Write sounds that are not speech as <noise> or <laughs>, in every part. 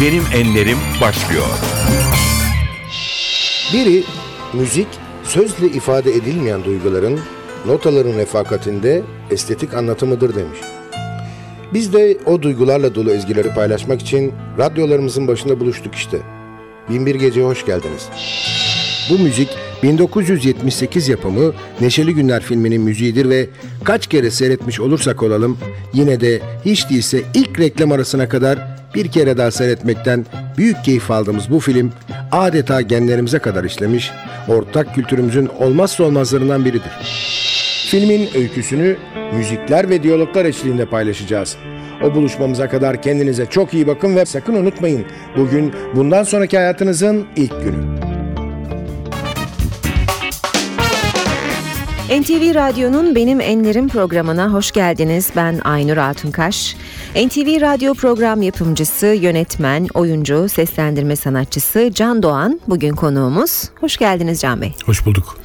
Benim Enlerim başlıyor. Biri müzik sözle ifade edilmeyen duyguların notaların refakatinde estetik anlatımıdır demiş. Biz de o duygularla dolu ezgileri paylaşmak için radyolarımızın başında buluştuk işte. Binbir Gece'ye hoş geldiniz. Bu müzik 1978 yapımı Neşeli Günler filminin müziğidir ve kaç kere seyretmiş olursak olalım yine de hiç değilse ilk reklam arasına kadar bir kere daha seyretmekten büyük keyif aldığımız bu film adeta genlerimize kadar işlemiş, ortak kültürümüzün olmazsa olmazlarından biridir. Filmin öyküsünü müzikler ve diyaloglar eşliğinde paylaşacağız. O buluşmamıza kadar kendinize çok iyi bakın ve sakın unutmayın. Bugün bundan sonraki hayatınızın ilk günü. NTV Radyo'nun Benim Enlerim programına hoş geldiniz. Ben Aynur Altunkaş. NTV Radyo program yapımcısı, yönetmen, oyuncu, seslendirme sanatçısı Can Doğan bugün konuğumuz. Hoş geldiniz Can Bey. Hoş bulduk.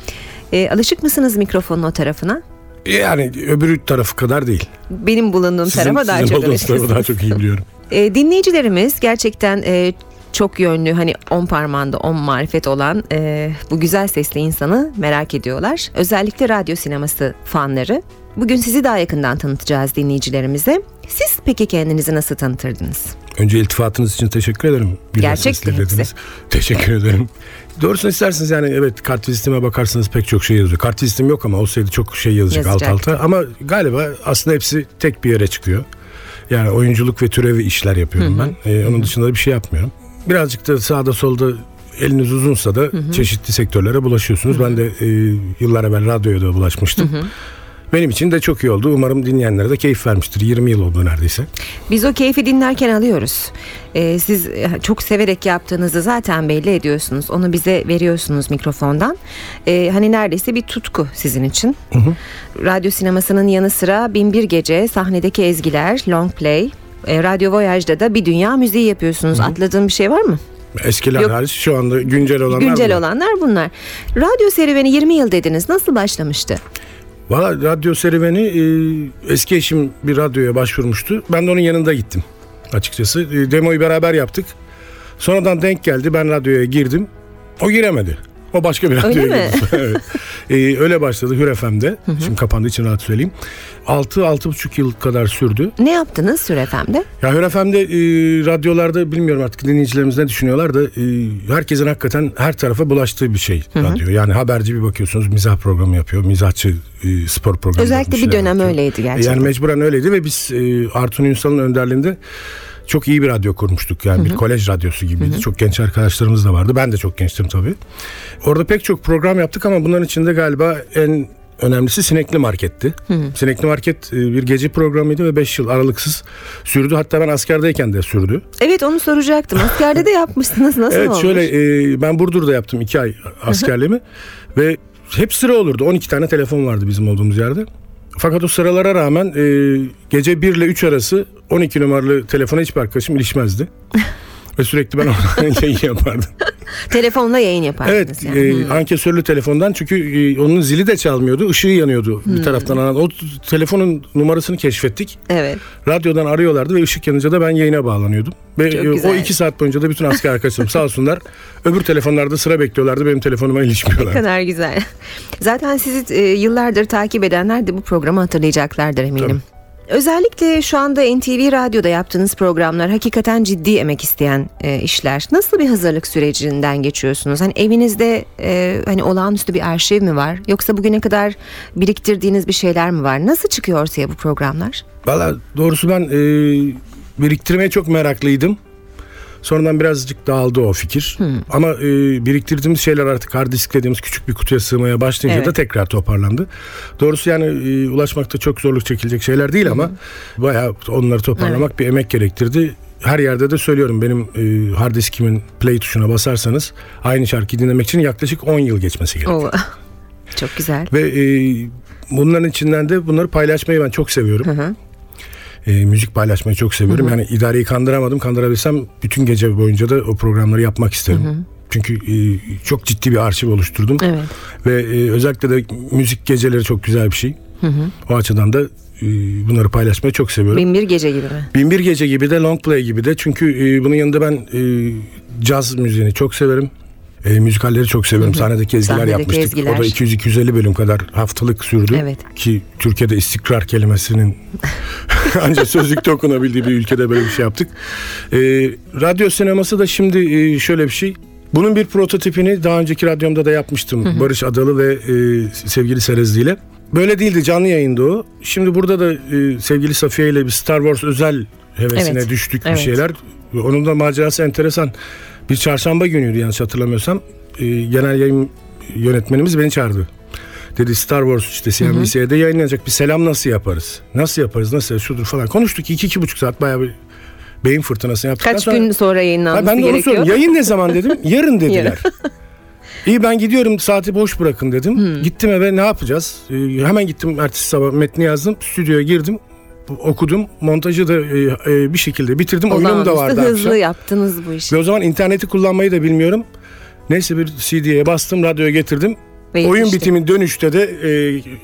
E, alışık mısınız mikrofonun o tarafına? Yani öbürü tarafı kadar değil. Benim bulunduğum Sizin, tarafa daha sizin çok tarafı daha çok iyi biliyorum. E, dinleyicilerimiz gerçekten e, çok yönlü hani on parmağında on marifet olan e, bu güzel sesli insanı merak ediyorlar. Özellikle radyo sineması fanları. Bugün sizi daha yakından tanıtacağız dinleyicilerimize. Siz peki kendinizi nasıl tanıtırdınız? Önce iltifatınız için teşekkür ederim. Hepsi. dediniz. Teşekkür ederim. Doğrusunu isterseniz yani evet kartvizitime bakarsanız pek çok şey yazıyor. Kartvizitim yok ama olsaydı çok şey yazacak alt Yazacak. alta. Ama galiba aslında hepsi tek bir yere çıkıyor. Yani oyunculuk ve türevi işler yapıyorum ben. Ee, onun dışında da bir şey yapmıyorum. Birazcık da sağda solda eliniz uzunsa da çeşitli sektörlere bulaşıyorsunuz. Ben de e, yıllar evvel radyoya da bulaşmıştım. Benim için de çok iyi oldu. Umarım dinleyenlere de keyif vermiştir. 20 yıl oldu neredeyse. Biz o keyfi dinlerken alıyoruz. E, siz e, çok severek yaptığınızı zaten belli ediyorsunuz. Onu bize veriyorsunuz mikrofondan. E, hani neredeyse bir tutku sizin için. Radyo sinemasının yanı sıra Binbir Gece, sahnedeki ezgiler, long play, e, Radyo Voyage'da da bir dünya müziği yapıyorsunuz. Atladığım bir şey var mı? Eskiler Yok. hariç şu anda güncel olanlar Güncel bunlar. olanlar bunlar. Radyo serüveni 20 yıl dediniz. Nasıl başlamıştı? Valla radyo serüveni e, eski eşim bir radyoya başvurmuştu. Ben de onun yanında gittim açıkçası. E, demoyu beraber yaptık. Sonradan denk geldi. Ben radyoya girdim. O giremedi. O başka bir radyoya mi? girdi. <laughs> evet. E, öyle başladı Hür FM'de. Şimdi kapandığı için rahat söyleyeyim. 6-6,5 yıl kadar sürdü. Ne yaptınız Sür FM'de? Ya Hür FM'de e, radyolarda bilmiyorum artık dinleyicilerimiz ne düşünüyorlar da e, herkesin hakikaten her tarafa bulaştığı bir şey radyo. Yani haberci bir bakıyorsunuz mizah programı yapıyor. Mizahçı e, spor programı Özellikle bir dönem yapıyor. öyleydi gerçekten. Yani mecburen öyleydi ve biz e, Artun Ünsal'ın önderliğinde çok iyi bir radyo kurmuştuk. Yani bir kolej radyosu gibiydi. Çok genç arkadaşlarımız da vardı. Ben de çok gençtim tabii. Orada pek çok program yaptık ama bunların içinde galiba en önemlisi Sinekli Market'ti. Sinekli Market e, bir gece programıydı ve 5 yıl aralıksız sürdü. Hatta ben askerdeyken de sürdü. Evet onu soracaktım. Askerde de yapmışsınız. Nasıl Evet olmuş? şöyle e, ben Burdur'da yaptım 2 ay askerliğimi ve hep sıra olurdu. 12 tane telefon vardı bizim olduğumuz yerde. Fakat o sıralara rağmen e, gece 1 ile 3 arası 12 numaralı telefona hiçbir arkadaşım ilişmezdi. <laughs> Ve sürekli ben oradan <laughs> yayın yapardım. Telefonla yayın yapardınız Evet, yani. e, ankesörlü telefondan çünkü e, onun zili de çalmıyordu, ışığı yanıyordu bir taraftan. O telefonun numarasını keşfettik. Evet. Radyodan arıyorlardı ve ışık yanınca da ben yayına bağlanıyordum. Ve Çok e, o iki saat boyunca da bütün asker arkadaşlarım sağ olsunlar <laughs> öbür telefonlarda sıra bekliyorlardı. Benim telefonuma Ne ilişmiyorlardı. kadar güzel. Zaten sizi e, yıllardır takip edenler de bu programı hatırlayacaklardır eminim. Özellikle şu anda NTV Radyo'da yaptığınız programlar hakikaten ciddi emek isteyen e, işler. Nasıl bir hazırlık sürecinden geçiyorsunuz? Hani evinizde e, hani olağanüstü bir arşiv mi var? Yoksa bugüne kadar biriktirdiğiniz bir şeyler mi var? Nasıl çıkıyor ortaya bu programlar? Valla doğrusu ben e, biriktirmeye çok meraklıydım. Sonradan birazcık dağıldı o fikir. Ama e, biriktirdiğimiz şeyler artık hard disk dediğimiz küçük bir kutuya sığmaya başlayınca Evet. da tekrar toparlandı. Doğrusu yani e, ulaşmakta çok zorluk çekilecek şeyler değil ama bayağı onları toparlamak bir emek gerektirdi. Her yerde de söylüyorum benim e, hard diskimin play tuşuna basarsanız aynı şarkıyı dinlemek için yaklaşık 10 yıl geçmesi gerekiyor. Oo. <laughs> Çok güzel. Ve e, bunların içinden de bunları paylaşmayı ben çok seviyorum. Hı hı. E, müzik paylaşmayı çok seviyorum. Yani idareyi kandıramadım. Kandırabilsem bütün gece boyunca da o programları yapmak isterim. Çünkü e, çok ciddi bir arşiv oluşturdum. Evet. Ve e, özellikle de müzik geceleri çok güzel bir şey. O açıdan da e, bunları paylaşmayı çok seviyorum. Binbir Gece gibi mi? Binbir Gece gibi de Long Play gibi de çünkü e, bunun yanında ben e, caz müziğini çok severim. E, müzikalleri çok seviyorum. Sahnedeki ezgiler Sahnedeki yapmıştık. ezgiler. O da 200-250 bölüm kadar haftalık sürdü. Evet. Ki Türkiye'de istikrar kelimesinin <laughs> ancak sözlükte okunabildiği bir ülkede böyle bir şey yaptık. E, radyo sineması da şimdi e, şöyle bir şey. Bunun bir prototipini daha önceki radyomda da yapmıştım. Barış Adalı ve e, sevgili Serezli ile. Böyle değildi canlı yayında o. Şimdi burada da e, sevgili Safiye ile bir Star Wars özel hevesine Evet. düştük Evet. bir şeyler. Onun da macerası enteresan. Bir çarşamba günüydü yanlış hatırlamıyorsam. E, genel yayın yönetmenimiz beni çağırdı. Dedi Star Wars işte CNBC'de yayınlanacak bir selam nasıl yaparız? Nasıl yaparız? Nasıl şudur falan. Konuştuk iki, iki buçuk saat bayağı bir beyin fırtınası yaptıktan Kaç sonra. gün sonra yayınlanması ben de onu sordum. Yayın ne zaman dedim. <laughs> Yarın dediler. <laughs> İyi ben gidiyorum saati boş bırakın dedim. Hmm. Gittim eve ne yapacağız? Ee, hemen gittim ertesi sabah metni yazdım. Stüdyoya girdim. Okudum. Montajı da e, e, bir şekilde bitirdim. Oyunum da Olağanüstü vardı hızlı akşam. yaptınız bu işi. Ve o zaman interneti kullanmayı da bilmiyorum. Neyse bir CD'ye bastım, radyoya getirdim. Ve Oyun yetişti. bitimi dönüşte de e,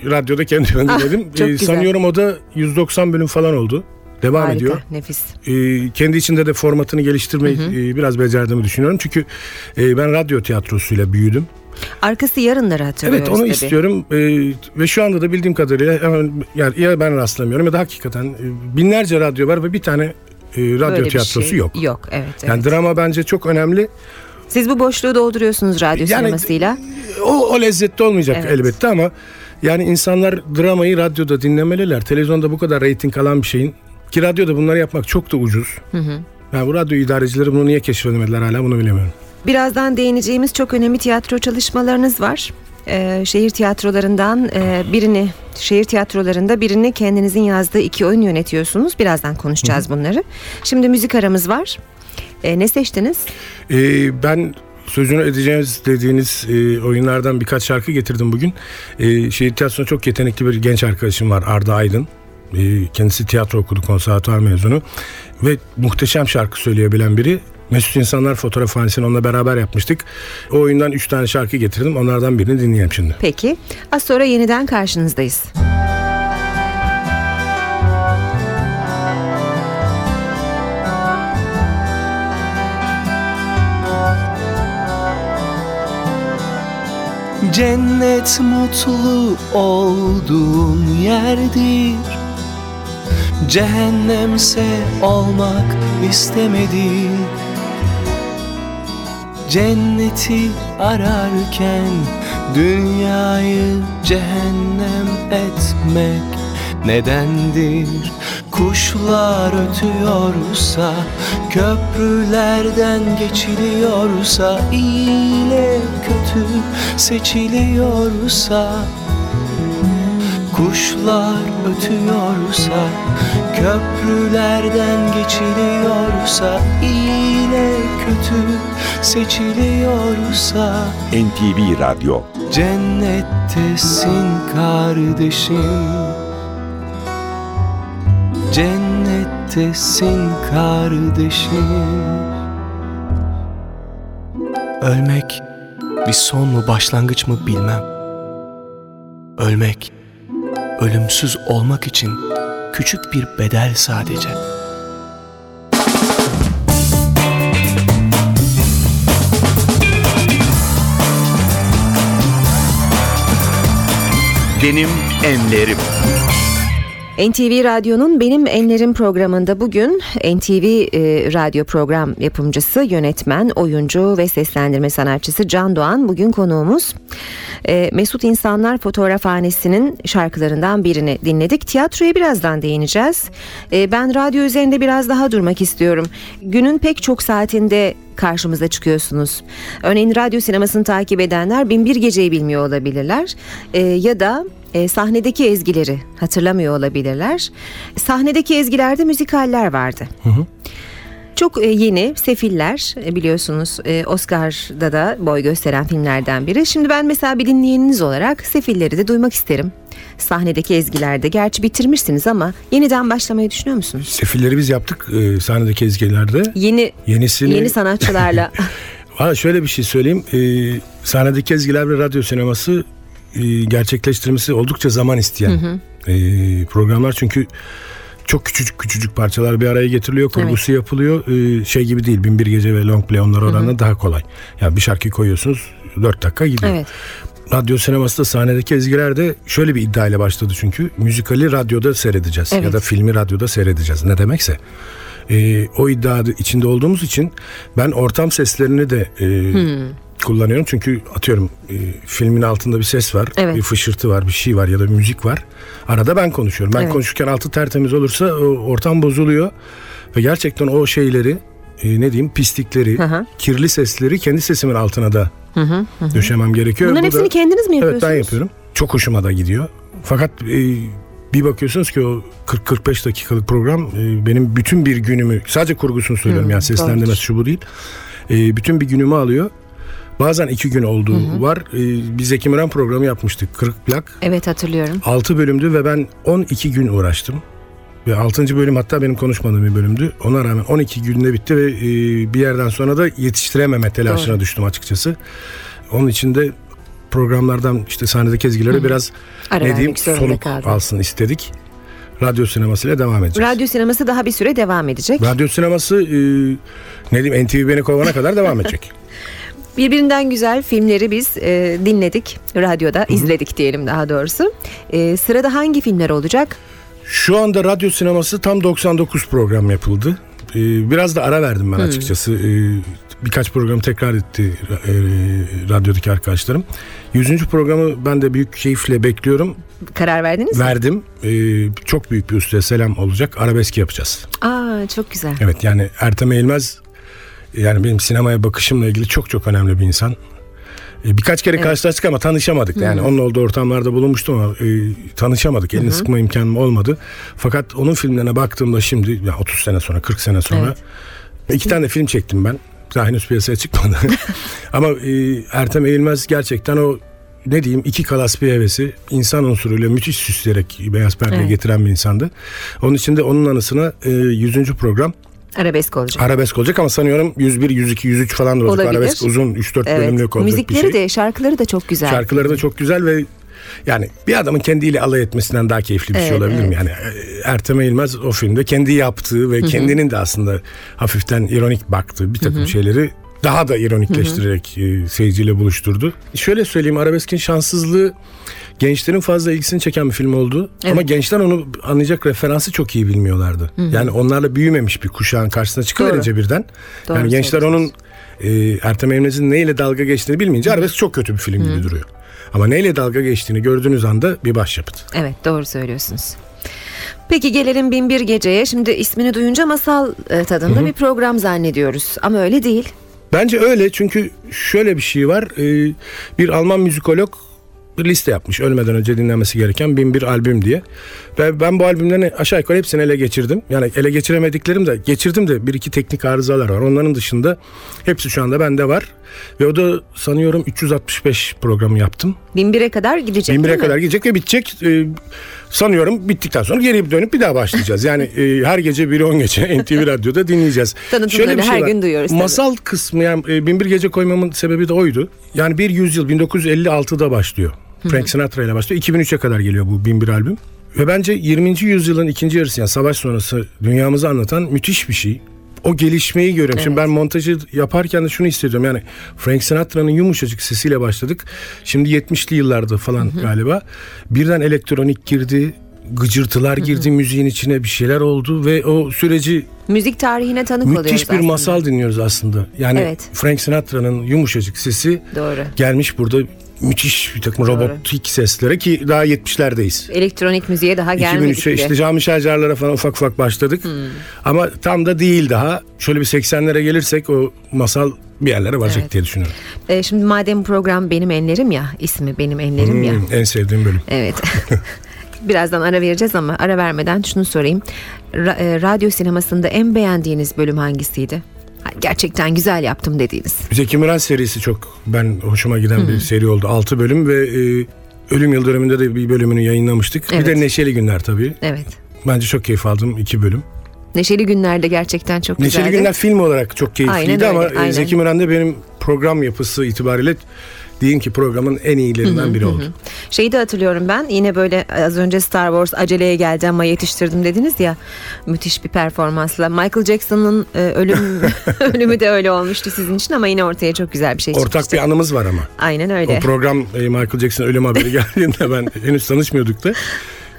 radyoda kendime <laughs> Ah, dinledim. E, güzel. sanıyorum o da 190 bölüm falan oldu. Devam Harika, ediyor. nefis. E, kendi içinde de formatını geliştirmeyi e, biraz becerdiğimi düşünüyorum. Çünkü e, ben radyo tiyatrosuyla büyüdüm. Arkası yarınları hatırlıyoruz Evet onu tabii. istiyorum E, ve şu anda da bildiğim kadarıyla hemen yani ya ben rastlamıyorum ya da hakikaten e, binlerce radyo var ve bir tane e, radyo Böyle tiyatrosu şey yok. Yok evet. evet. Yani drama bence çok önemli. Siz bu boşluğu dolduruyorsunuz radyo Yani- sinemasıyla. O, o lezzetli olmayacak Evet. elbette ama yani insanlar dramayı radyoda dinlemeliler. Televizyonda bu kadar reyting alan bir şeyin ki radyoda bunları yapmak çok da ucuz. Yani bu radyo idarecileri bunu niye keşfedemediler hala bunu bilemiyorum. Birazdan değineceğimiz çok önemli tiyatro çalışmalarınız var. Ee, şehir tiyatrolarından e, birini, şehir tiyatrolarında birini kendinizin yazdığı iki oyun yönetiyorsunuz. Birazdan konuşacağız bunları. Şimdi müzik aramız var. Ee, ne seçtiniz? Ee, ben sözünü edeceğiniz dediğiniz e, oyunlardan birkaç şarkı getirdim bugün. E, şehir tiyatrosunda çok yetenekli bir genç arkadaşım var Arda Aydın. E, kendisi tiyatro okudu konservatuar mezunu ve muhteşem şarkı söyleyebilen biri. Mesut İnsanlar fotoğrafhanesini onunla beraber yapmıştık. O oyundan üç tane şarkı getirdim. Onlardan birini dinleyelim şimdi. Peki. Az sonra yeniden karşınızdayız. Cennet mutlu olduğun yerdir Cehennemse olmak istemedin Cenneti ararken dünyayı cehennem etmek nedendir? Kuşlar ötüyorsa, köprülerden geçiliyorsa, iyi ile kötü seçiliyorsa, Kuşlar ötüyorsa, köprülerden geçiliyorsa, iyi ile kötü seçiliyorsa, NTV Radyo. Cennettesin kardeşim. Cennettesin kardeşim. Ölmek bir son mu başlangıç mı bilmem. Ölmek ölümsüz olmak için küçük bir bedel sadece Benim Enlerim. NTV Radyo'nun Benim Enlerim programında bugün NTV e, radyo program yapımcısı, yönetmen, oyuncu ve seslendirme sanatçısı Can Doğan bugün konuğumuz. E, Mesut İnsanlar Fotoğrafhanesi'nin şarkılarından birini dinledik. Tiyatroya birazdan değineceğiz. E, ben radyo üzerinde biraz daha durmak istiyorum. Günün pek çok saatinde karşımıza çıkıyorsunuz. Örneğin radyo sinemasını takip edenler Binbir Gece'yi bilmiyor olabilirler. E, ya da e, sahnedeki ezgileri hatırlamıyor olabilirler. Sahnedeki ezgilerde müzikaller vardı. Çok e, yeni Sefiller e, biliyorsunuz e, Oscar'da da boy gösteren filmlerden biri. Şimdi ben mesela bir dinleyeniniz olarak Sefilleri de duymak isterim. Sahnedeki ezgilerde gerçi bitirmişsiniz ama yeniden başlamayı düşünüyor musunuz? Sefilleri biz yaptık sahnedeki ezgilerde. Yeni Yenisini... yeni sanatçılarla <laughs> Valla şöyle bir şey söyleyeyim. E, sahnedeki ezgiler ve radyo sineması e, gerçekleştirmesi oldukça zaman isteyen e, programlar çünkü çok küçücük küçücük parçalar bir araya getiriliyor, kurgusu yapılıyor. E, şey gibi değil, Binbir Gece ve Long Play onlar oranla daha kolay. Yani bir şarkı koyuyorsunuz 4 dakika gidiyor. Evet. Radyo sineması da sahnedeki ezgiler de şöyle bir iddiayla başladı çünkü. Müzikali radyoda seyredeceğiz Evet. ya da filmi radyoda seyredeceğiz. Ne demekse. Ee, o iddia içinde olduğumuz için ben ortam seslerini de e, Hmm. Kullanıyorum. Çünkü atıyorum e, filmin altında bir ses var, Evet. bir fışırtı var, bir şey var ya da bir müzik var. Arada ben konuşuyorum. Ben Evet. konuşurken altı tertemiz olursa o ortam bozuluyor. Ve gerçekten o şeyleri e, ne diyeyim pislikleri, Hı hı. kirli sesleri kendi sesimin altına da döşemem gerekiyor. Bunların Bu da- hepsini kendiniz mi yapıyorsunuz? Evet ben yapıyorum. Çok hoşuma da gidiyor. Fakat e, bir bakıyorsunuz ki o 40-45 dakikalık program e, benim bütün bir günümü sadece kurgusunu söylüyorum Hı, yani seslendirmesi şu bu değil. E, bütün bir günümü alıyor. Bazen iki gün olduğu var. E, biz Zeki Müren programı yapmıştık. 40 plak. Evet hatırlıyorum. 6 bölümdü ve ben 12 gün uğraştım. Ve 6. bölüm hatta benim konuşmadığım bir bölümdü. Ona rağmen 12 günde bitti ve e, bir yerden sonra da yetiştirememe telaşına Doğru. düştüm açıkçası. Onun için de programlardan işte sahnedeki ezgileri biraz Ara ne diyeyim soluk alsın istedik. Radyo sinemasıyla devam edeceğiz. Radyo sineması daha bir süre devam edecek. Radyo sineması e, ne diyeyim NTV beni kovana kadar devam edecek. <laughs> Birbirinden güzel filmleri biz e, dinledik. Radyoda izledik diyelim daha doğrusu. E, sırada hangi filmler olacak? Şu anda radyo sineması tam 99 program yapıldı. Ee, biraz da ara verdim ben açıkçası. Ee, birkaç programı tekrar etti e, radyodaki arkadaşlarım. 100. programı ben de büyük keyifle bekliyorum. Karar verdiniz mi? Verdim. Ee, çok büyük bir ustaya selam olacak. Arabeski yapacağız. Aa çok güzel. Evet yani Ertem Eğilmez yani benim sinemaya bakışımla ilgili çok çok önemli bir insan. Ee, Birkaç kere karşılaştık ama tanışamadık. Yani onun olduğu ortamlarda bulunmuştum ama e, tanışamadık. Elini sıkma imkanım olmadı. Fakat onun filmlerine baktığımda şimdi ya 30 sene sonra 40 sene sonra iki tane film çektim ben. Daha henüz piyasaya çıkmadı. <laughs> ama e, Ertem Eğilmez gerçekten o ne diyeyim iki kalas bir hevesi insan unsuruyla müthiş süsleyerek beyaz perdeye Evet. getiren bir insandı. Onun için de onun anısına e, 100. program Arabesk olacak. Arabesk olacak ama sanıyorum 101, 102, 103 falan da olacak. Olabilir. Arabesk uzun 3-4 evet. bölümlük olacak Müzikleri bir şey. de şarkıları da çok güzel. Şarkıları da çok güzel ve yani bir adamın kendiyle alay etmesinden daha keyifli bir Evet, şey olabilir mi? evet. Yani e, Ertem Eğilmez o filmde kendi yaptığı ve kendinin de aslında hafiften ironik baktığı bir takım şeyleri daha da ironikleştirerek e, seyirciyle buluşturdu. Şöyle söyleyeyim arabeskin şanssızlığı gençlerin fazla ilgisini çeken bir film oldu. Ama gençler onu anlayacak referansı çok iyi bilmiyorlardı. Yani onlarla büyümemiş bir kuşağın karşısına çıkıverince birden. Doğru yani gençler onun e, Ertem Eğilmez'in neyle dalga geçtiğini bilmeyince arabesk çok kötü bir film gibi duruyor. Ama neyle dalga geçtiğini gördüğünüz anda bir başyapıt. Evet doğru söylüyorsunuz. Peki gelelim Binbir Gece'ye. Şimdi ismini duyunca masal e, tadında bir program zannediyoruz. Ama öyle değil. Bence öyle çünkü şöyle bir şey var. Ee, bir Alman müzikolog bir liste yapmış ölmeden önce dinlenmesi gereken bin bir albüm diye. Ve ben bu albümlerin aşağı yukarı hepsini ele geçirdim. Yani ele geçiremediklerim de geçirdim de bir iki teknik arızalar var. Onların dışında hepsi şu anda bende var. Ve o da sanıyorum 365 programı yaptım. Binbir'e kadar gidecek Bin bire değil mi? kadar gidecek ve bitecek. Ee, sanıyorum bittikten sonra geri dönüp bir daha başlayacağız. Yani e, her gece biri 10 gece <laughs> NTV Radyo'da dinleyeceğiz. Tanıtımlarını her gün duyuyoruz tabii. Masal kısmı yani e, bin bir gece koymamın sebebi de oydu. Yani bir yüzyıl 1956'da başlıyor. Frank Sinatra ile başlıyor. 2003'e kadar geliyor bu bin bir albüm. Ve bence 20. yüzyılın ikinci yarısı yani savaş sonrası dünyamızı anlatan müthiş bir şey. O gelişmeyi görüyorum. Şimdi ben montajı yaparken de şunu hissediyorum. Yani Frank Sinatra'nın yumuşacık sesiyle başladık. Şimdi 70'li yıllarda falan galiba. Birden elektronik girdi. Gıcırtılar girdi müziğin içine bir şeyler oldu ve o süreci Müzik tarihine tanık oluyoruz müthiş bir aslında. masal dinliyoruz aslında. Yani Evet. Frank Sinatra'nın yumuşacık sesi Doğru. gelmiş burada müthiş bir takım robotik seslere ki daha 70'lerdeyiz. Elektronik müziğe daha gelmedik 2003'e bile. işte Cami Şarjarlara falan ufak ufak başladık. Hmm. Ama tam da değil daha. Şöyle bir 80'lere gelirsek o masal bir yerlere varacak Evet. diye düşünüyorum. E, şimdi madem program Benim Enlerim ya, ismi Benim Enlerim ya. Hmm, en sevdiğim bölüm. Evet. <laughs> Birazdan ara vereceğiz ama ara vermeden şunu sorayım. Ra- e, radyo sinemasında en beğendiğiniz bölüm hangisiydi? Gerçekten güzel yaptım dediğiniz. Zeki Müren serisi çok ben hoşuma giden bir seri oldu. 6 bölüm ve e, Ölüm Yıl döneminde de bir bölümünü yayınlamıştık. Evet. Bir de Neşeli Günler tabii. Evet. Bence çok keyif aldım iki bölüm. Neşeli Günler'de gerçekten çok Neşeli güzeldi. Günler film olarak çok keyifliydi Aynen ama öyle, e, aynen. Zeki Müren de benim program yapısı itibariyle deyin ki programın en iyilerinden biri oldu. Şeyi de hatırlıyorum ben yine böyle az önce Star Wars aceleye geldi ama yetiştirdim dediniz ya müthiş bir performansla. Michael Jackson'ın e, ölüm <laughs> <laughs> ölümü de öyle olmuştu sizin için ama yine ortaya çok güzel bir şey Ortak çıkmıştı. bir anımız var ama. Aynen öyle. O program e, Michael Jackson ölüm haberi <laughs> geldiğinde ben henüz tanışmıyorduk da.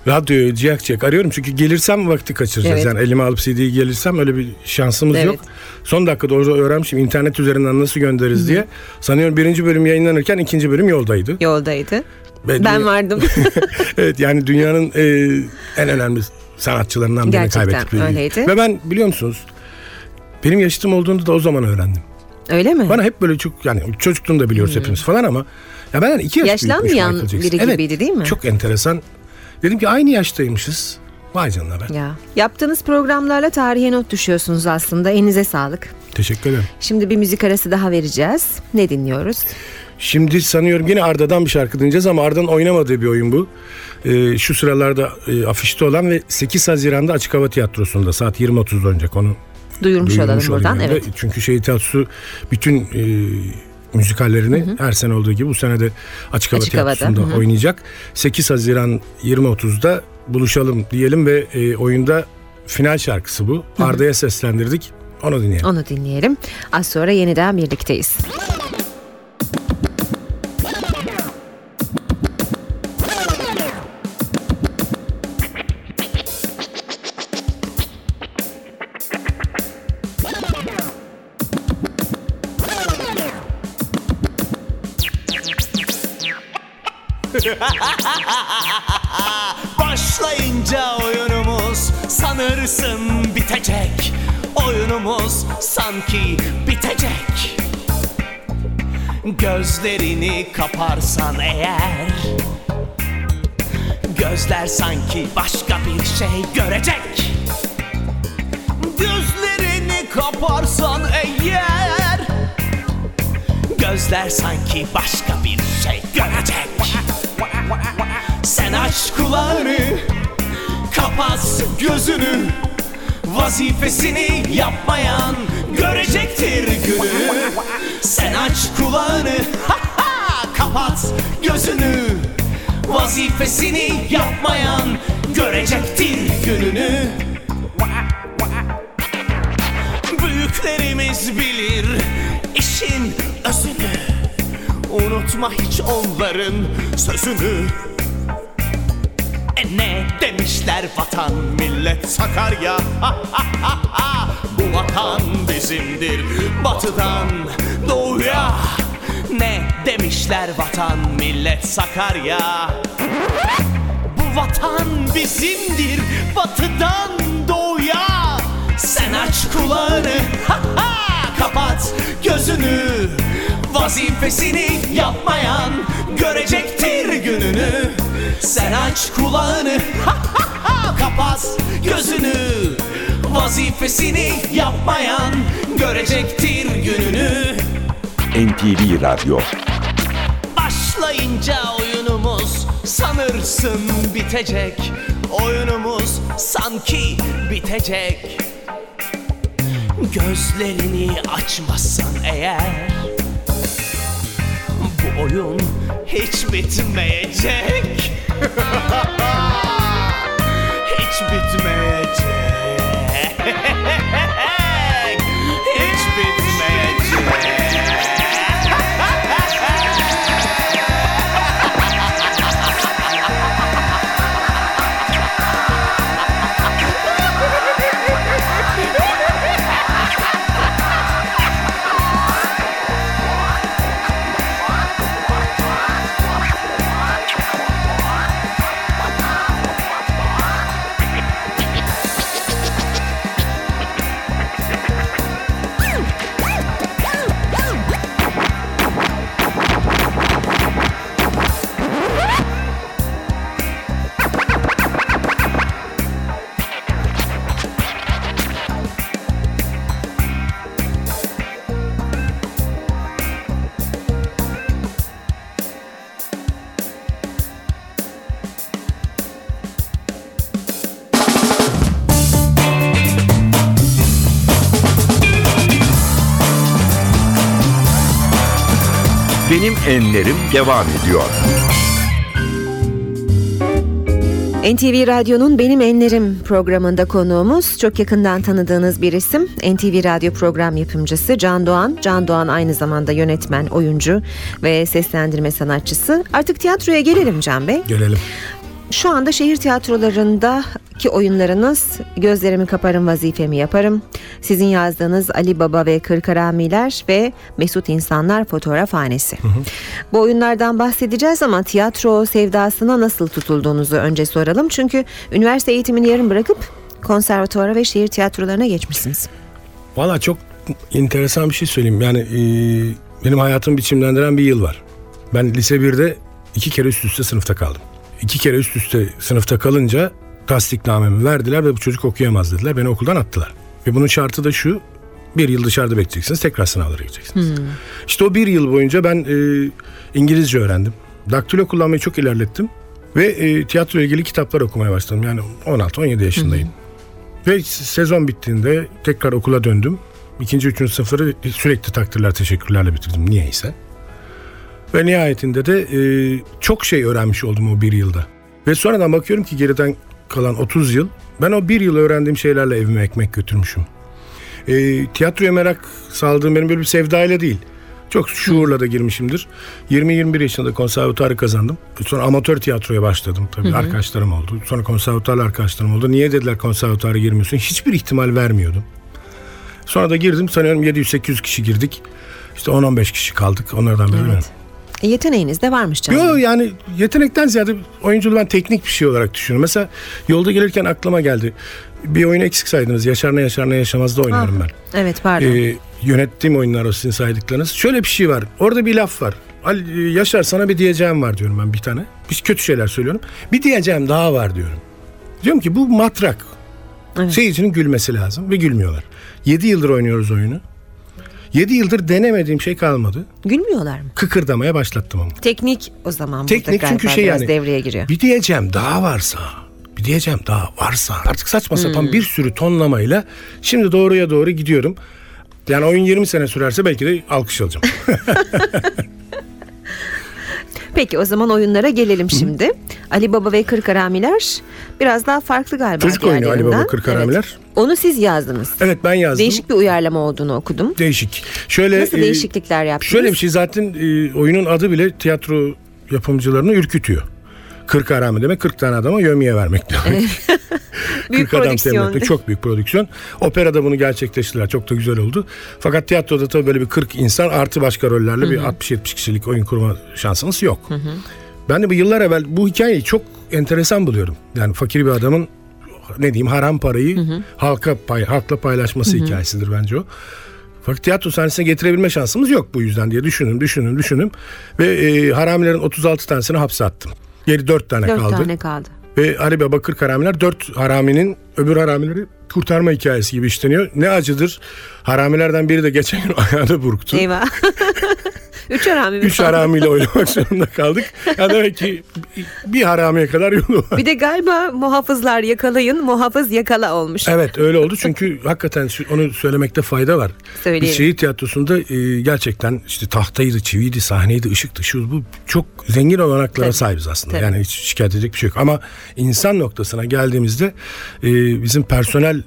Radyoyu ciyak ciyak arıyorum çünkü gelirsem vakti kaçıracağız. Evet. Yani elime alıp CD'yi gelirsem öyle bir şansımız Evet. yok. Son dakikada orada öğrenmişim internet üzerinden nasıl göndeririz diye. Sanıyorum birinci bölüm yayınlanırken ikinci bölüm yoldaydı. Yoldaydı. Ben dünya- vardım. <laughs> evet yani dünyanın e, en önemli sanatçılarından birini Gerçekten kaybettik. biz. öyleydi. Ve ben biliyor musunuz benim yaşıtım olduğunu da o zaman öğrendim. öyle mi? Bana hep böyle çok yani çocukluğunu da biliyoruz hepimiz falan ama ya benden iki yaş Yaşlanmayan biri evet, gibiydi değil mi? Çok enteresan. Dedim ki aynı yaştaymışız. Vay canına ben. Ya yaptığınız programlarla tarihe not düşüyorsunuz aslında. Elinize sağlık. Teşekkür ederim. Şimdi bir müzik arası daha vereceğiz. Ne dinliyoruz? Şimdi sanıyorum yine Arda'dan bir şarkı dinleyeceğiz ama Arda'nın oynamadığı bir oyun bu. Ee, şu sıralarda e, afişte olan ve 8 Haziran'da Açık Hava Tiyatrosu'nda saat 20.30'da oynayacak onu Duyurmuş, olalım duyurmuş buradan. olayım. Evet. Ve Çünkü Şehit Tiyatrosu bütün e, müzikallerini her sene olduğu gibi bu sene de Açık Hava Açık havada, Tiyatrosu'nda hı hı. oynayacak. 8 Haziran 20.30'da buluşalım diyelim ve e, oyunda final şarkısı bu. Arda'ya seslendirdik. Onu dinleyelim. Onu dinleyelim. Az sonra yeniden birlikteyiz. Sanırsın bitecek. Oyunumuz sanki bitecek. Gözlerini kaparsan eğer Gözler sanki başka bir şey görecek. Gözlerini kaparsan eğer Gözler sanki başka bir şey görecek. Sen aç kulağını Kapat gözünü Vazifesini yapmayan Görecektir günü. Sen aç kulağını Kapat gözünü. Vazifesini yapmayan Görecektir gününü. Büyüklerimiz bilir işin özünü. Unutma hiç onların sözünü E ne demişler vatan millet Sakarya? Bu vatan bizimdir batıdan doğuya. Ne demişler vatan millet Sakarya? Bu vatan bizimdir batıdan doğuya. Sen aç kulağını kapat gözünü. Vazifesini yapmayan görecektir gününü Sen aç kulağını. <laughs> Kapat gözünü. Vazifesini yapmayan görecektir gününü. NTV Radyo. Başlayınca oyunumuz sanırsın bitecek. Oyunumuz sanki bitecek. Gözlerini açmazsan eğer Bu oyun hiç bitmeyecek. <laughs> Hiç bitmeyecek Benim Enlerim devam ediyor. NTV Radyo'nun Benim Enlerim programında konuğumuz çok yakından tanıdığınız bir isim. NTV Radyo program yapımcısı Can Doğan. Can Doğan aynı zamanda yönetmen, oyuncu ve seslendirme sanatçısı. Artık tiyatroya gelelim Can Bey. Gelelim. Şu anda şehir tiyatrolarındaki oyunlarınız Gözlerimi Kaparım Vazifemi Yaparım. Sizin yazdığınız Ali Baba ve Kırkaramiler ve Mesut İnsanlar Fotoğrafhanesi. Bu oyunlardan bahsedeceğiz ama tiyatro sevdasına nasıl tutulduğunuzu önce soralım. Çünkü üniversite eğitimini yarım bırakıp konservatuvara ve şehir tiyatrolarına geçmişsiniz. Valla çok enteresan bir şey söyleyeyim. Yani e, benim hayatımı biçimlendiren bir yıl var. Ben lise 1'de iki kere üst üste sınıfta kaldım. İki kere üst üste sınıfta kalınca tasdiknamemi verdiler ve bu çocuk okuyamaz dediler. Beni okuldan attılar. Ve bunun şartı da şu. Bir yıl dışarıda bekleyeceksiniz. Tekrar sınavlara gireceksiniz. İşte o bir yıl boyunca ben e, İngilizce öğrendim. Daktilo kullanmayı çok ilerlettim. Ve e, tiyatro ilgili kitaplar okumaya başladım. Yani 16-17 yaşındayım. Ve sezon bittiğinde tekrar okula döndüm. İkinci, üçüncü sınıfları sürekli takdirler, teşekkürlerle bitirdim niyeyse. Ve nihayetinde de e, çok şey öğrenmiş oldum o bir yılda. Ve sonradan bakıyorum ki geriden kalan 30 yıl ben o bir yıl öğrendiğim şeylerle evime ekmek götürmüşüm. E, tiyatroya merak saldığım benim böyle bir sevdayla değil. Çok şuurla da girmişimdir. 20-21 yaşında konservatuarı kazandım. Sonra amatör tiyatroya başladım tabii. Arkadaşlarım oldu. Sonra konservatuarla arkadaşlarım oldu. Niye dediler konservatuara girmiyorsun? Hiçbir ihtimal vermiyordum. Sonra da girdim. Sanıyorum 700-800 kişi girdik. İşte 10-15 kişi kaldık. Onlardan biri benim. E, yeteneğiniz de varmış Can Bey. Yo yani yetenekten ziyade oyunculuğu ben teknik bir şey olarak düşünüyorum. Mesela yolda gelirken aklıma geldi. Bir oyunu eksik saydınız. Yaşar ne yaşar ne yaşamazda oynuyorum ben. Evet pardon. Ee, yönettiğim oyunlar o sizin saydıklarınız. Şöyle bir şey var. Orada bir laf var. Ali, e, Yaşar sana bir diyeceğim var diyorum ben bir tane. Biz kötü şeyler söylüyorum. Bir diyeceğim daha var diyorum. Diyorum ki bu matrak. Evet. Seyircinin gülmesi lazım ve gülmüyorlar. 7 yıldır oynuyoruz oyunu. 7 yıldır denemediğim şey kalmadı. Gülmüyorlar mı? Kıkırdamaya başlattım ama. Teknik o zaman Teknik çünkü şey yani. devreye giriyor. Bir diyeceğim daha varsa. Bir diyeceğim daha varsa. Artık saçma sapan bir sürü tonlamayla şimdi doğruya doğru gidiyorum. Yani oyun 20 sene sürerse belki de alkış alacağım. <laughs> Peki o zaman oyunlara gelelim şimdi. Ali Baba ve Kırkaramiler biraz daha farklı galiba Çocuk oyunu Ali Baba diğerlerinden. Kırkaramiler. Evet. Onu siz yazdınız. Evet ben yazdım. Değişik bir uyarlama olduğunu okudum. Değişik. Şöyle Nasıl e, değişiklikler yaptınız? Şöyle bir şey zaten e, oyunun adı bile tiyatro yapımcılarını ürkütüyor. 40 arami demek 40 tane adama yömiye vermek demek. <laughs> <laughs> Büyük 40 adam prodüksiyon. temelde çok büyük prodüksiyon. Operada bunu gerçekleştirdiler. Çok da güzel oldu. Fakat tiyatroda tabii böyle bir 40 insan artı başka rollerle bir 60-70 kişilik oyun kurma şansınız yok. Ben de bu yıllar evvel bu hikayeyi çok enteresan buluyorum. Yani fakir bir adamın ne diyeyim haram parayı halka pay, halkla paylaşması hikayesidir bence o. Fakat tiyatro sahnesine getirebilme şansımız yok bu yüzden diye düşündüm, düşündüm, düşündüm. Ve e, haramilerin 36 tanesini hapse attım. Geri 4 tane Dört kaldı. tane kaldı. Ve Ali Baba Kırk haramiler dört haraminin öbür haramileri kurtarma hikayesi gibi işleniyor. Ne acıdır. Haramilerden biri de geçen gün <laughs> ayağını burktu. Eyvah. <laughs> Üç harami mi Üç haramiyle oynamak zorunda kaldık. Ya demek ki bir haramiye kadar yolu var. Bir de galiba muhafızlar yakalayın, muhafız yakala olmuş. Evet öyle oldu çünkü hakikaten onu söylemekte fayda var. Söyleyelim. Biz şehir tiyatrosunda e, gerçekten işte tahtaydı, çiviydi, sahneydi, ışıktı, şu bu çok zengin olanaklara Tabii. sahibiz aslında. Tabii. Yani hiç şikayet edecek bir şey yok. Ama insan noktasına geldiğimizde e, bizim personel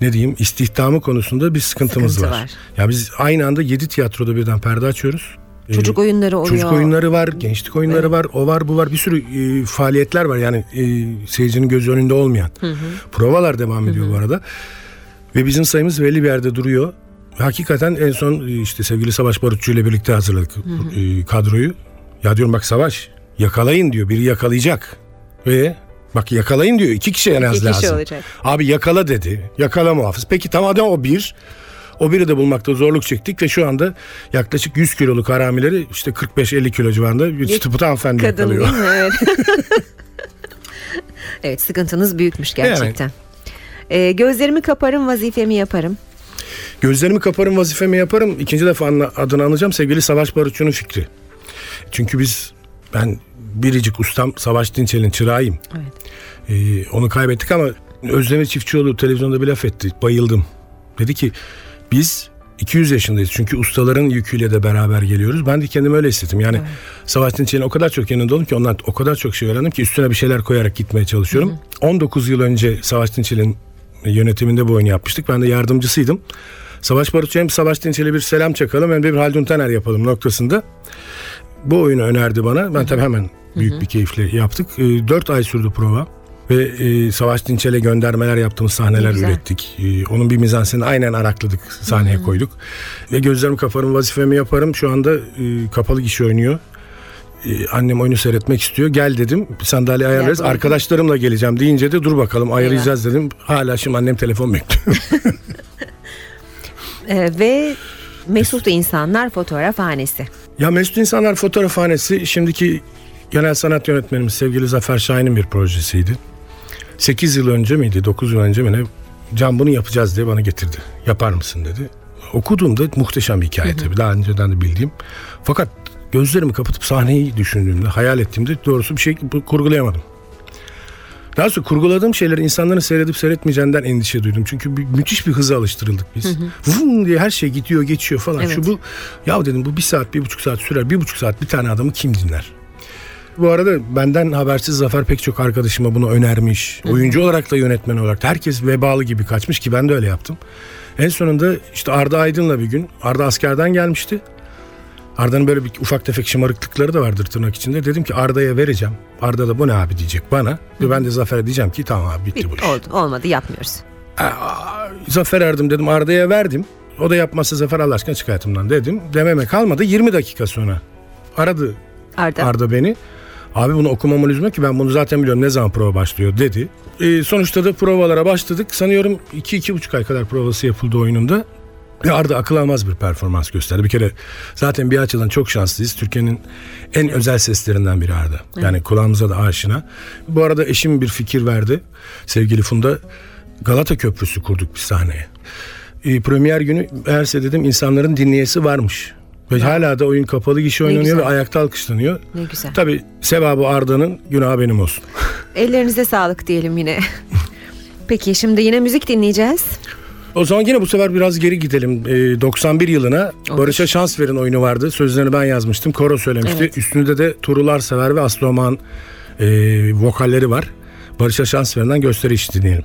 ne diyeyim istihdamı konusunda bir sıkıntımız Sıkıntı var. var. Ya biz aynı anda 7 tiyatroda birden perde açıyoruz. E, Çocuk oyunları oluyor. Çocuk oyunları var, gençlik oyunları var, o var, bu var. Bir sürü e, faaliyetler var yani e, seyircinin gözü önünde olmayan. Provalar devam ediyor bu arada. Ve bizim sayımız belli bir yerde duruyor. Hakikaten en son e, işte sevgili Savaş Barutçu ile birlikte hazırladık e, kadroyu. Ya diyorum bak Savaş yakalayın diyor, biri yakalayacak. Ve bak yakalayın diyor, iki kişi en az İki kişi lazım. olacak. Abi yakala dedi, yakala muhafız. Peki tamam o bir. O biri de bulmakta zorluk çektik ve şu anda yaklaşık 100 kiloluk haramileri işte 45-50 kilo civarında bir çıtıpıt hanımefendi Kadın yakalıyor. değil mi? Evet. <laughs> evet sıkıntınız büyükmüş gerçekten. Ee, gözlerimi kaparım vazifemi yaparım. Gözlerimi kaparım vazifemi yaparım. İkinci defa anla- adını anacağım sevgili Savaş Barutçu'nun fikri. Çünkü biz ben biricik ustam Savaş Dinçel'in çırağıyım. Evet. Ee, onu kaybettik ama Özdemir Çiftçioğlu televizyonda bir laf etti. Bayıldım. Dedi ki biz 200 yaşındayız. Çünkü ustaların yüküyle de beraber geliyoruz. Ben de kendimi öyle hissettim. Yani Savaş Dinçer'in o kadar çok yanında oldum ki ondan o kadar çok şey öğrendim ki üstüne bir şeyler koyarak gitmeye çalışıyorum. 19 yıl önce Savaş Dinçer'in yönetiminde bu oyunu yapmıştık. Ben de yardımcısıydım. Savaş Barutçu hem Savaş Dinçer'e bir selam çakalım hem de bir Haldun Taner yapalım noktasında. Bu oyunu önerdi bana. Ben tabii hemen büyük bir keyifle yaptık. 4 ay sürdü prova. Ve e, Savaş Dinçel'e göndermeler yaptığımız sahneler güzel. ürettik. E, onun bir mizanseni aynen arakladık, sahneye koyduk. Ve gözlerimi kaparım, vazifemi yaparım. Şu anda e, kapalı kişi oynuyor. E, annem oyunu seyretmek istiyor. Gel dedim, sandalye ayarlarız. buyurun. Arkadaşlarımla geleceğim deyince de dur bakalım ayarlayacağız dedim. Hala şimdi annem telefon bekliyor. <laughs> <laughs> Ee, ve Mesut İnsanlar Fotoğrafhanesi. Ya Mesut İnsanlar Fotoğrafhanesi şimdiki genel sanat yönetmenimiz sevgili Zafer Şahin'in bir projesiydi. 8 yıl önce miydi 9 yıl önce mi ne Can bunu yapacağız diye bana getirdi. Yapar mısın dedi. Okuduğumda muhteşem bir hikaye tabii daha önceden de bildiğim. Fakat gözlerimi kapatıp sahneyi düşündüğümde hayal ettiğimde doğrusu bir şey kurgulayamadım. Daha sonra kurguladığım şeyleri insanların seyredip seyretmeyeceğinden endişe duydum. Çünkü bir, müthiş bir hıza alıştırıldık biz. Vum diye her şey gidiyor geçiyor falan. Evet. Şu bu ya dedim bu bir saat bir buçuk saat sürer. Bir buçuk saat bir tane adamı kim dinler? Bu arada benden habersiz Zafer pek çok arkadaşıma bunu önermiş. Oyuncu olarak da yönetmen olarak da herkes vebalı gibi kaçmış ki ben de öyle yaptım. En sonunda işte Arda Aydın'la bir gün Arda askerden gelmişti. Arda'nın böyle bir ufak tefek şımarıklıkları da vardır tırnak içinde. Dedim ki Arda'ya vereceğim. Arda da bu ne abi diyecek bana. Ve ben de Zafer'e diyeceğim ki tamam abi bitti, bu Bitti, iş. oldu, olmadı yapmıyoruz. Aa, Zafer aradım dedim Arda'ya verdim. O da yapmazsa Zafer Allah aşkına çık hayatımdan dedim. Dememe kalmadı 20 dakika sonra. Aradı Arda. Arda beni. Abi bunu okumama lüzum ki ben bunu zaten biliyorum ne zaman prova başlıyor dedi. Ee, sonuçta da provalara başladık. Sanıyorum 2-2,5 ay kadar provası yapıldı oyununda. Ve Arda akıl almaz bir performans gösterdi. Bir kere zaten bir açıdan çok şanslıyız. Türkiye'nin en özel seslerinden biri Arda. Yani kulağımıza da aşina. Bu arada eşim bir fikir verdi. Sevgili Funda Galata Köprüsü kurduk bir sahneye. Ee, premier günü eğerse dedim insanların dinleyesi varmış. Ve hala da oyun kapalı gişe oynanıyor ve ayakta alkışlanıyor. Ne güzel. Tabii sevabı Arda'nın günahı benim olsun. <laughs> Ellerinize sağlık diyelim yine. <laughs> Peki şimdi yine müzik dinleyeceğiz. O zaman yine bu sefer biraz geri gidelim. Ee, 91 yılına Olur. Barış'a Şans Verin oyunu vardı. Sözlerini ben yazmıştım. Koro söylemişti. Evet. Üstünde de Turular Sever ve Aslı Oman e, vokalleri var. Barış'a Şans Veren'den gösteri iş dinleyelim.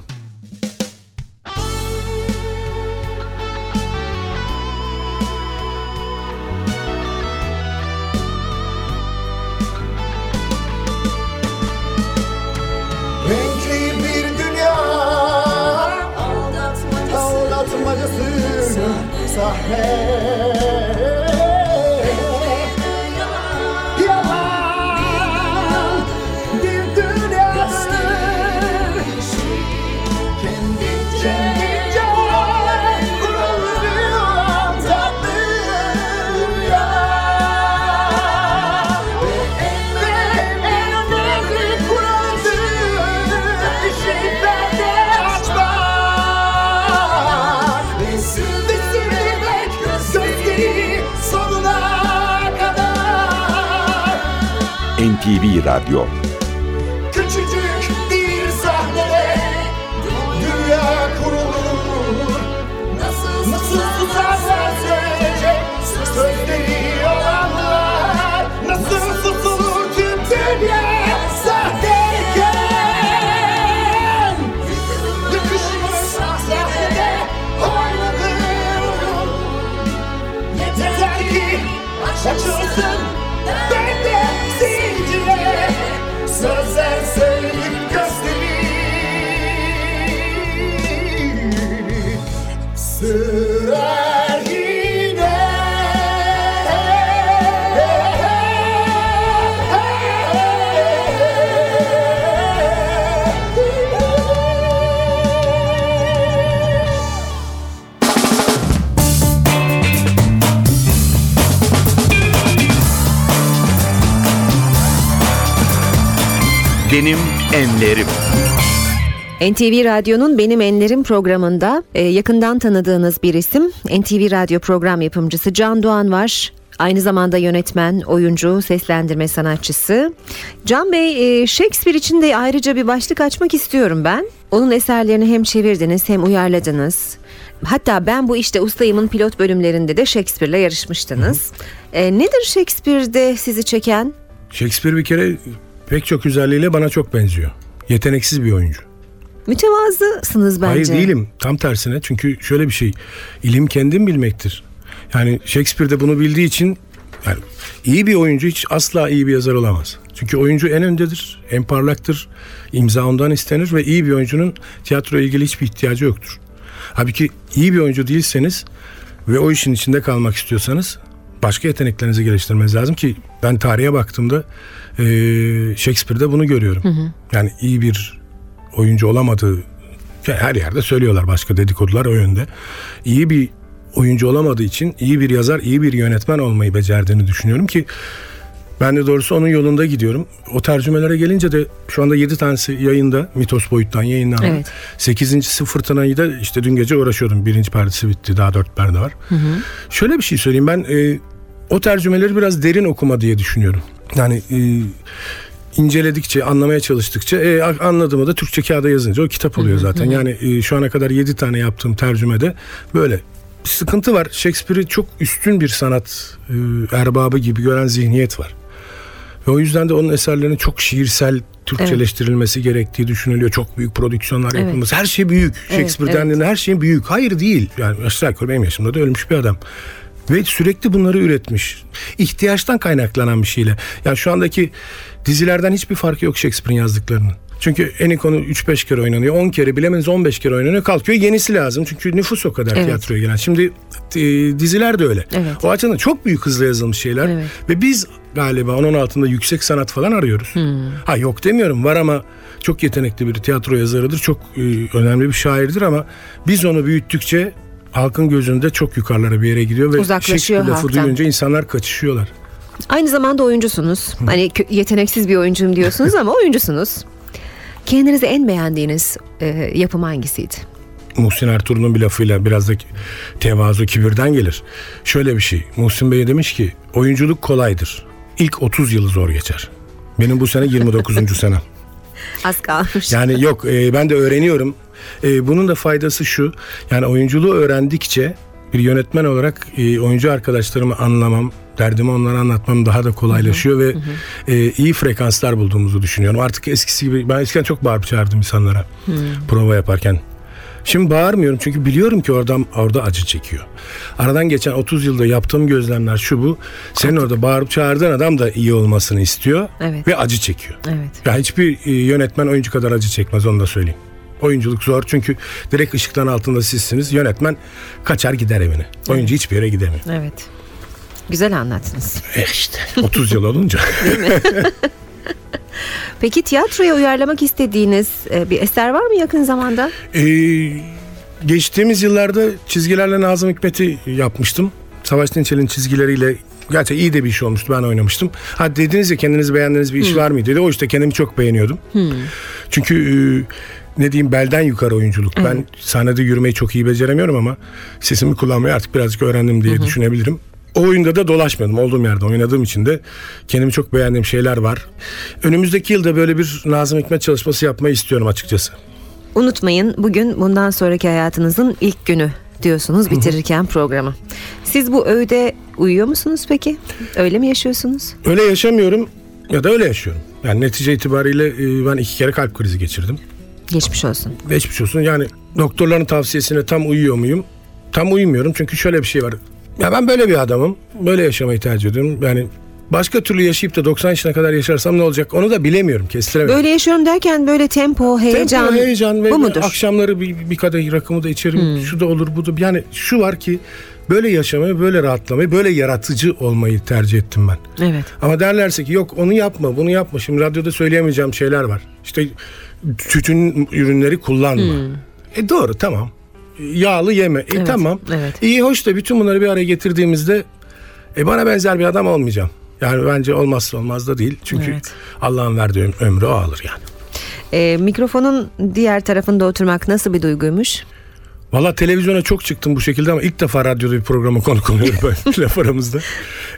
NTV Radyo Benim Enlerim. NTV Radyo'nun Benim Enlerim programında e, yakından tanıdığınız bir isim NTV Radyo program yapımcısı Can Doğan var. Aynı zamanda yönetmen, oyuncu, seslendirme sanatçısı. Can Bey, e, Shakespeare için de ayrıca bir başlık açmak istiyorum ben. Onun eserlerini hem çevirdiniz hem uyarladınız. hatta ben bu işte ustayımın pilot bölümlerinde de Shakespeare'le yarışmıştınız. E, nedir Shakespeare'de sizi çeken? Shakespeare bir kere pek çok özelliğiyle bana çok benziyor. Yeteneksiz bir oyuncu. Mütevazısınız bence. Hayır değilim. Tam tersine. Çünkü şöyle bir şey. İlim kendin bilmektir. Yani Shakespeare de bunu bildiği için yani iyi bir oyuncu hiç asla iyi bir yazar olamaz. Çünkü oyuncu en öndedir, en parlaktır. imza ondan istenir ve iyi bir oyuncunun tiyatroya ilgili hiçbir ihtiyacı yoktur. Halbuki iyi bir oyuncu değilseniz ve o işin içinde kalmak istiyorsanız başka yeteneklerinizi geliştirmeniz lazım ki ben tarihe baktığımda eee Shakespeare'de bunu görüyorum. Yani iyi bir oyuncu olamadığı her yerde söylüyorlar başka dedikodular o yönde. İyi bir oyuncu olamadığı için iyi bir yazar, iyi bir yönetmen olmayı becerdiğini düşünüyorum ki ben de doğrusu onun yolunda gidiyorum. O tercümelere gelince de şu anda 7 tanesi yayında Mitos boyuttan yayınlandı. Evet. 8.si Fırtına'yı da işte dün gece uğraşıyordum. Birinci perdesi bitti. Daha dört perde var. Şöyle bir şey söyleyeyim. Ben e, o tercümeleri biraz derin okuma diye düşünüyorum. Yani e, inceledikçe, anlamaya çalıştıkça e, anladığımı da Türkçe kağıda yazınca o kitap oluyor zaten. Yani e, şu ana kadar 7 tane yaptığım tercümede böyle bir sıkıntı var. Shakespeare'i çok üstün bir sanat e, erbabı gibi gören zihniyet var. Ve o yüzden de onun eserlerinin çok şiirsel Türkçeleştirilmesi gerektiği düşünülüyor. Çok büyük prodüksiyonlar Evet. yapılması. Her şey büyük. Shakespeare evet. dendiğinde her şeyin büyük. Hayır değil. Yani aşağı yukarı benim yaşımda da ölmüş bir adam. Ve sürekli bunları üretmiş. İhtiyaçtan kaynaklanan bir şeyle. Yani şu andaki dizilerden hiçbir farkı yok Shakespeare'in yazdıklarının. Çünkü en konu 3-5 kere oynanıyor. 10 kere bilemeniz 15 kere oynanıyor. Kalkıyor yenisi lazım. Çünkü nüfus o kadar Evet. tiyatroya gelen. Şimdi e, diziler de öyle. Evet. O açıdan çok büyük hızla yazılmış şeyler. Evet. Ve biz galiba onun altında yüksek sanat falan arıyoruz. Hmm. Ha yok demiyorum var ama çok yetenekli bir tiyatro yazarıdır. Çok e, önemli bir şairdir ama biz onu büyüttükçe halkın gözünde çok yukarılara bir yere gidiyor ve Uzaklaşıyor Shakespeare lafı halktan. duyunca insanlar kaçışıyorlar. Aynı zamanda oyuncusunuz. Hani kö- yeteneksiz bir oyuncuyum diyorsunuz <laughs> ama oyuncusunuz. Kendinizi en beğendiğiniz e, yapım hangisiydi? Muhsin Ertuğrul'un bir lafıyla biraz da tevazu kibirden gelir. Şöyle bir şey. Muhsin Bey demiş ki oyunculuk kolaydır. İlk 30 yılı zor geçer. Benim bu sene 29. <laughs> senem. Az kalmış. Yani yok e, ben de öğreniyorum. E, bunun da faydası şu. Yani oyunculuğu öğrendikçe bir yönetmen olarak e, oyuncu arkadaşlarımı anlamam, derdimi onlara anlatmam daha da kolaylaşıyor ve e, iyi frekanslar bulduğumuzu düşünüyorum. Artık eskisi gibi ben eskiden çok bağırıp çağırdım insanlara prova yaparken. Şimdi bağırmıyorum çünkü biliyorum ki oradan orada acı çekiyor. Aradan geçen 30 yılda yaptığım gözlemler şu bu. Senin orada bağırıp çağırdığın adam da iyi olmasını istiyor Evet. ve acı çekiyor. Evet. Ya hiçbir e, yönetmen oyuncu kadar acı çekmez onu da söyleyeyim. Oyunculuk zor çünkü direkt ışıkların altında sizsiniz. Yönetmen kaçar gider evine. Oyuncu hiçbir yere gidemiyor. Evet. Güzel anlattınız. E işte 30 yıl olunca. <laughs> Peki tiyatroya uyarlamak istediğiniz e, bir eser var mı yakın zamanda? E, geçtiğimiz yıllarda çizgilerle Nazım Hikmet'i yapmıştım. Savaş Dinçel'in çizgileriyle gerçekten iyi de bir iş olmuştu. Ben oynamıştım. Ha dediniz ya kendiniz beğendiğiniz bir iş var mıydı dedi. O işte kendimi çok beğeniyordum. Çünkü e, ne diyeyim belden yukarı oyunculuk. Ben sahnede yürümeyi çok iyi beceremiyorum ama sesimi kullanmayı artık birazcık öğrendim diye düşünebilirim. O oyunda da dolaşmadım. Olduğum yerde oynadığım için de kendimi çok beğendiğim şeyler var. Önümüzdeki yılda böyle bir Nazım Hikmet çalışması yapmayı istiyorum açıkçası. Unutmayın bugün bundan sonraki hayatınızın ilk günü diyorsunuz bitirirken programı. Siz bu öğüde uyuyor musunuz peki? Öyle mi yaşıyorsunuz? Öyle yaşamıyorum ya da öyle yaşıyorum. Yani netice itibariyle e, ben iki kere kalp krizi geçirdim. Geçmiş olsun. Geçmiş olsun. Yani doktorların tavsiyesine tam uyuyor muyum? Tam uymuyorum çünkü şöyle bir şey var. Ya ben böyle bir adamım. Böyle yaşamayı tercih ediyorum. Yani başka türlü yaşayıp da 90 yaşına kadar yaşarsam ne olacak onu da bilemiyorum. Kestiremiyorum. Böyle yaşıyorum derken böyle tempo, heyecan, Tempo, heyecan ve bu mudur? akşamları bir, bir kadeh rakımı da içerim. Şu da olur bu da. Yani şu var ki böyle yaşamayı, böyle rahatlamayı, böyle yaratıcı olmayı tercih ettim ben. Evet. Ama derlerse ki yok onu yapma, bunu yapma. Şimdi radyoda söyleyemeyeceğim şeyler var. İşte tütün ürünleri kullanma. E doğru tamam. Yağlı yeme. E Evet, tamam. evet. İyi hoş da bütün bunları bir araya getirdiğimizde e bana benzer bir adam olmayacağım. Yani bence olmazsa olmaz da değil. Çünkü Evet. Allah'ın verdiği öm- ömrü o alır yani. Ee, mikrofonun diğer tarafında oturmak nasıl bir duyguymuş? Valla televizyona çok çıktım bu şekilde ama ilk defa radyoda bir programa <laughs> konuk oluyorum böyle <laughs> laf aramızda.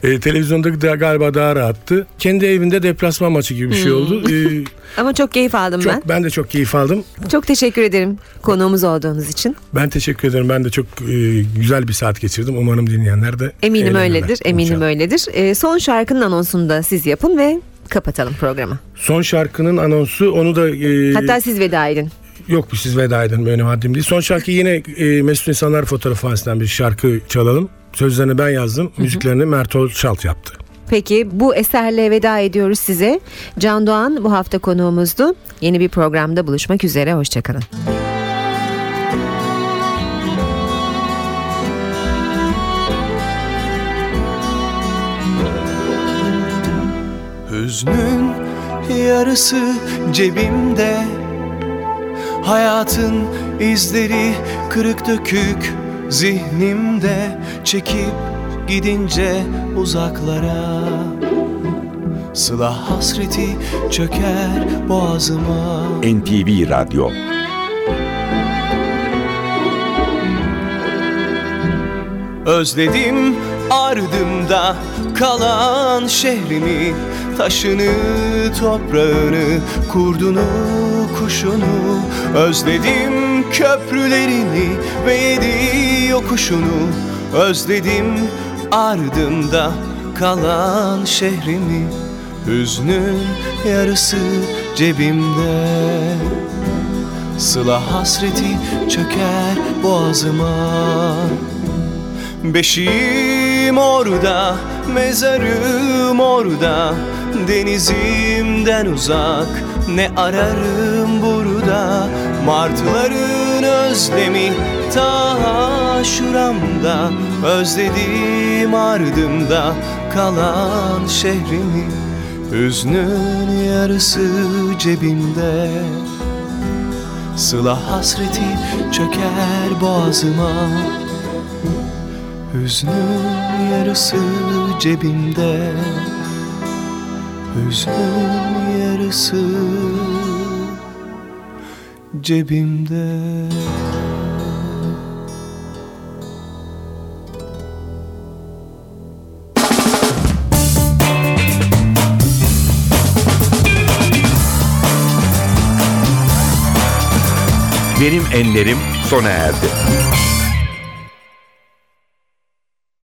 E, televizyonda da galiba daha rahattı. Kendi evinde deplasman maçı gibi bir şey oldu. E, <laughs> Ama çok keyif aldım çok, ben. ben de çok keyif aldım. Çok teşekkür ederim konuğumuz olduğunuz için. Ben teşekkür ederim. Ben de çok e, güzel bir saat geçirdim. Umarım dinleyenler de Eminim öyledir. Eminim İnşallah. öyledir. Ee, son şarkının anonsunu da siz yapın ve kapatalım programı. Son şarkının anonsu onu da e, Hatta siz veda edin. Yok siz veda edin benim haddim değil. Son şarkı yine e, Mesut İnsanlar fotoğrafhanesinden bir şarkı çalalım. Sözlerini ben yazdım. Müziklerini Mert Şalt yaptı. Peki bu eserle veda ediyoruz size. Can Doğan bu hafta konuğumuzdu. Yeni bir programda buluşmak üzere. Hoşçakalın. Hüznün yarısı cebimde Hayatın izleri kırık dökük zihnimde Çekip gidince uzaklara. Sıla hasreti çöker boğazıma. NTV Radyo. Özledim ardımda kalan şehrimi Taşını, toprağını, kurdunu, kuşunu Özledim köprülerini ve yedi yokuşunu. Özledim ardımda kalan şehrimi Hüznün yarısı cebimde. Sıla hasreti çöker boğazıma. Beşiğim orada, mezarım orada Denizimden uzak, ne ararım burada? Martıların özlemi ta şuramda. Özledim ardımda kalan şehrimi Hüznün yarısı cebimde. Sıla hasreti çöker boğazıma. Hüznün yarısı cebimde Hüznün yarısı cebimde Benim Enlerim sona erdi.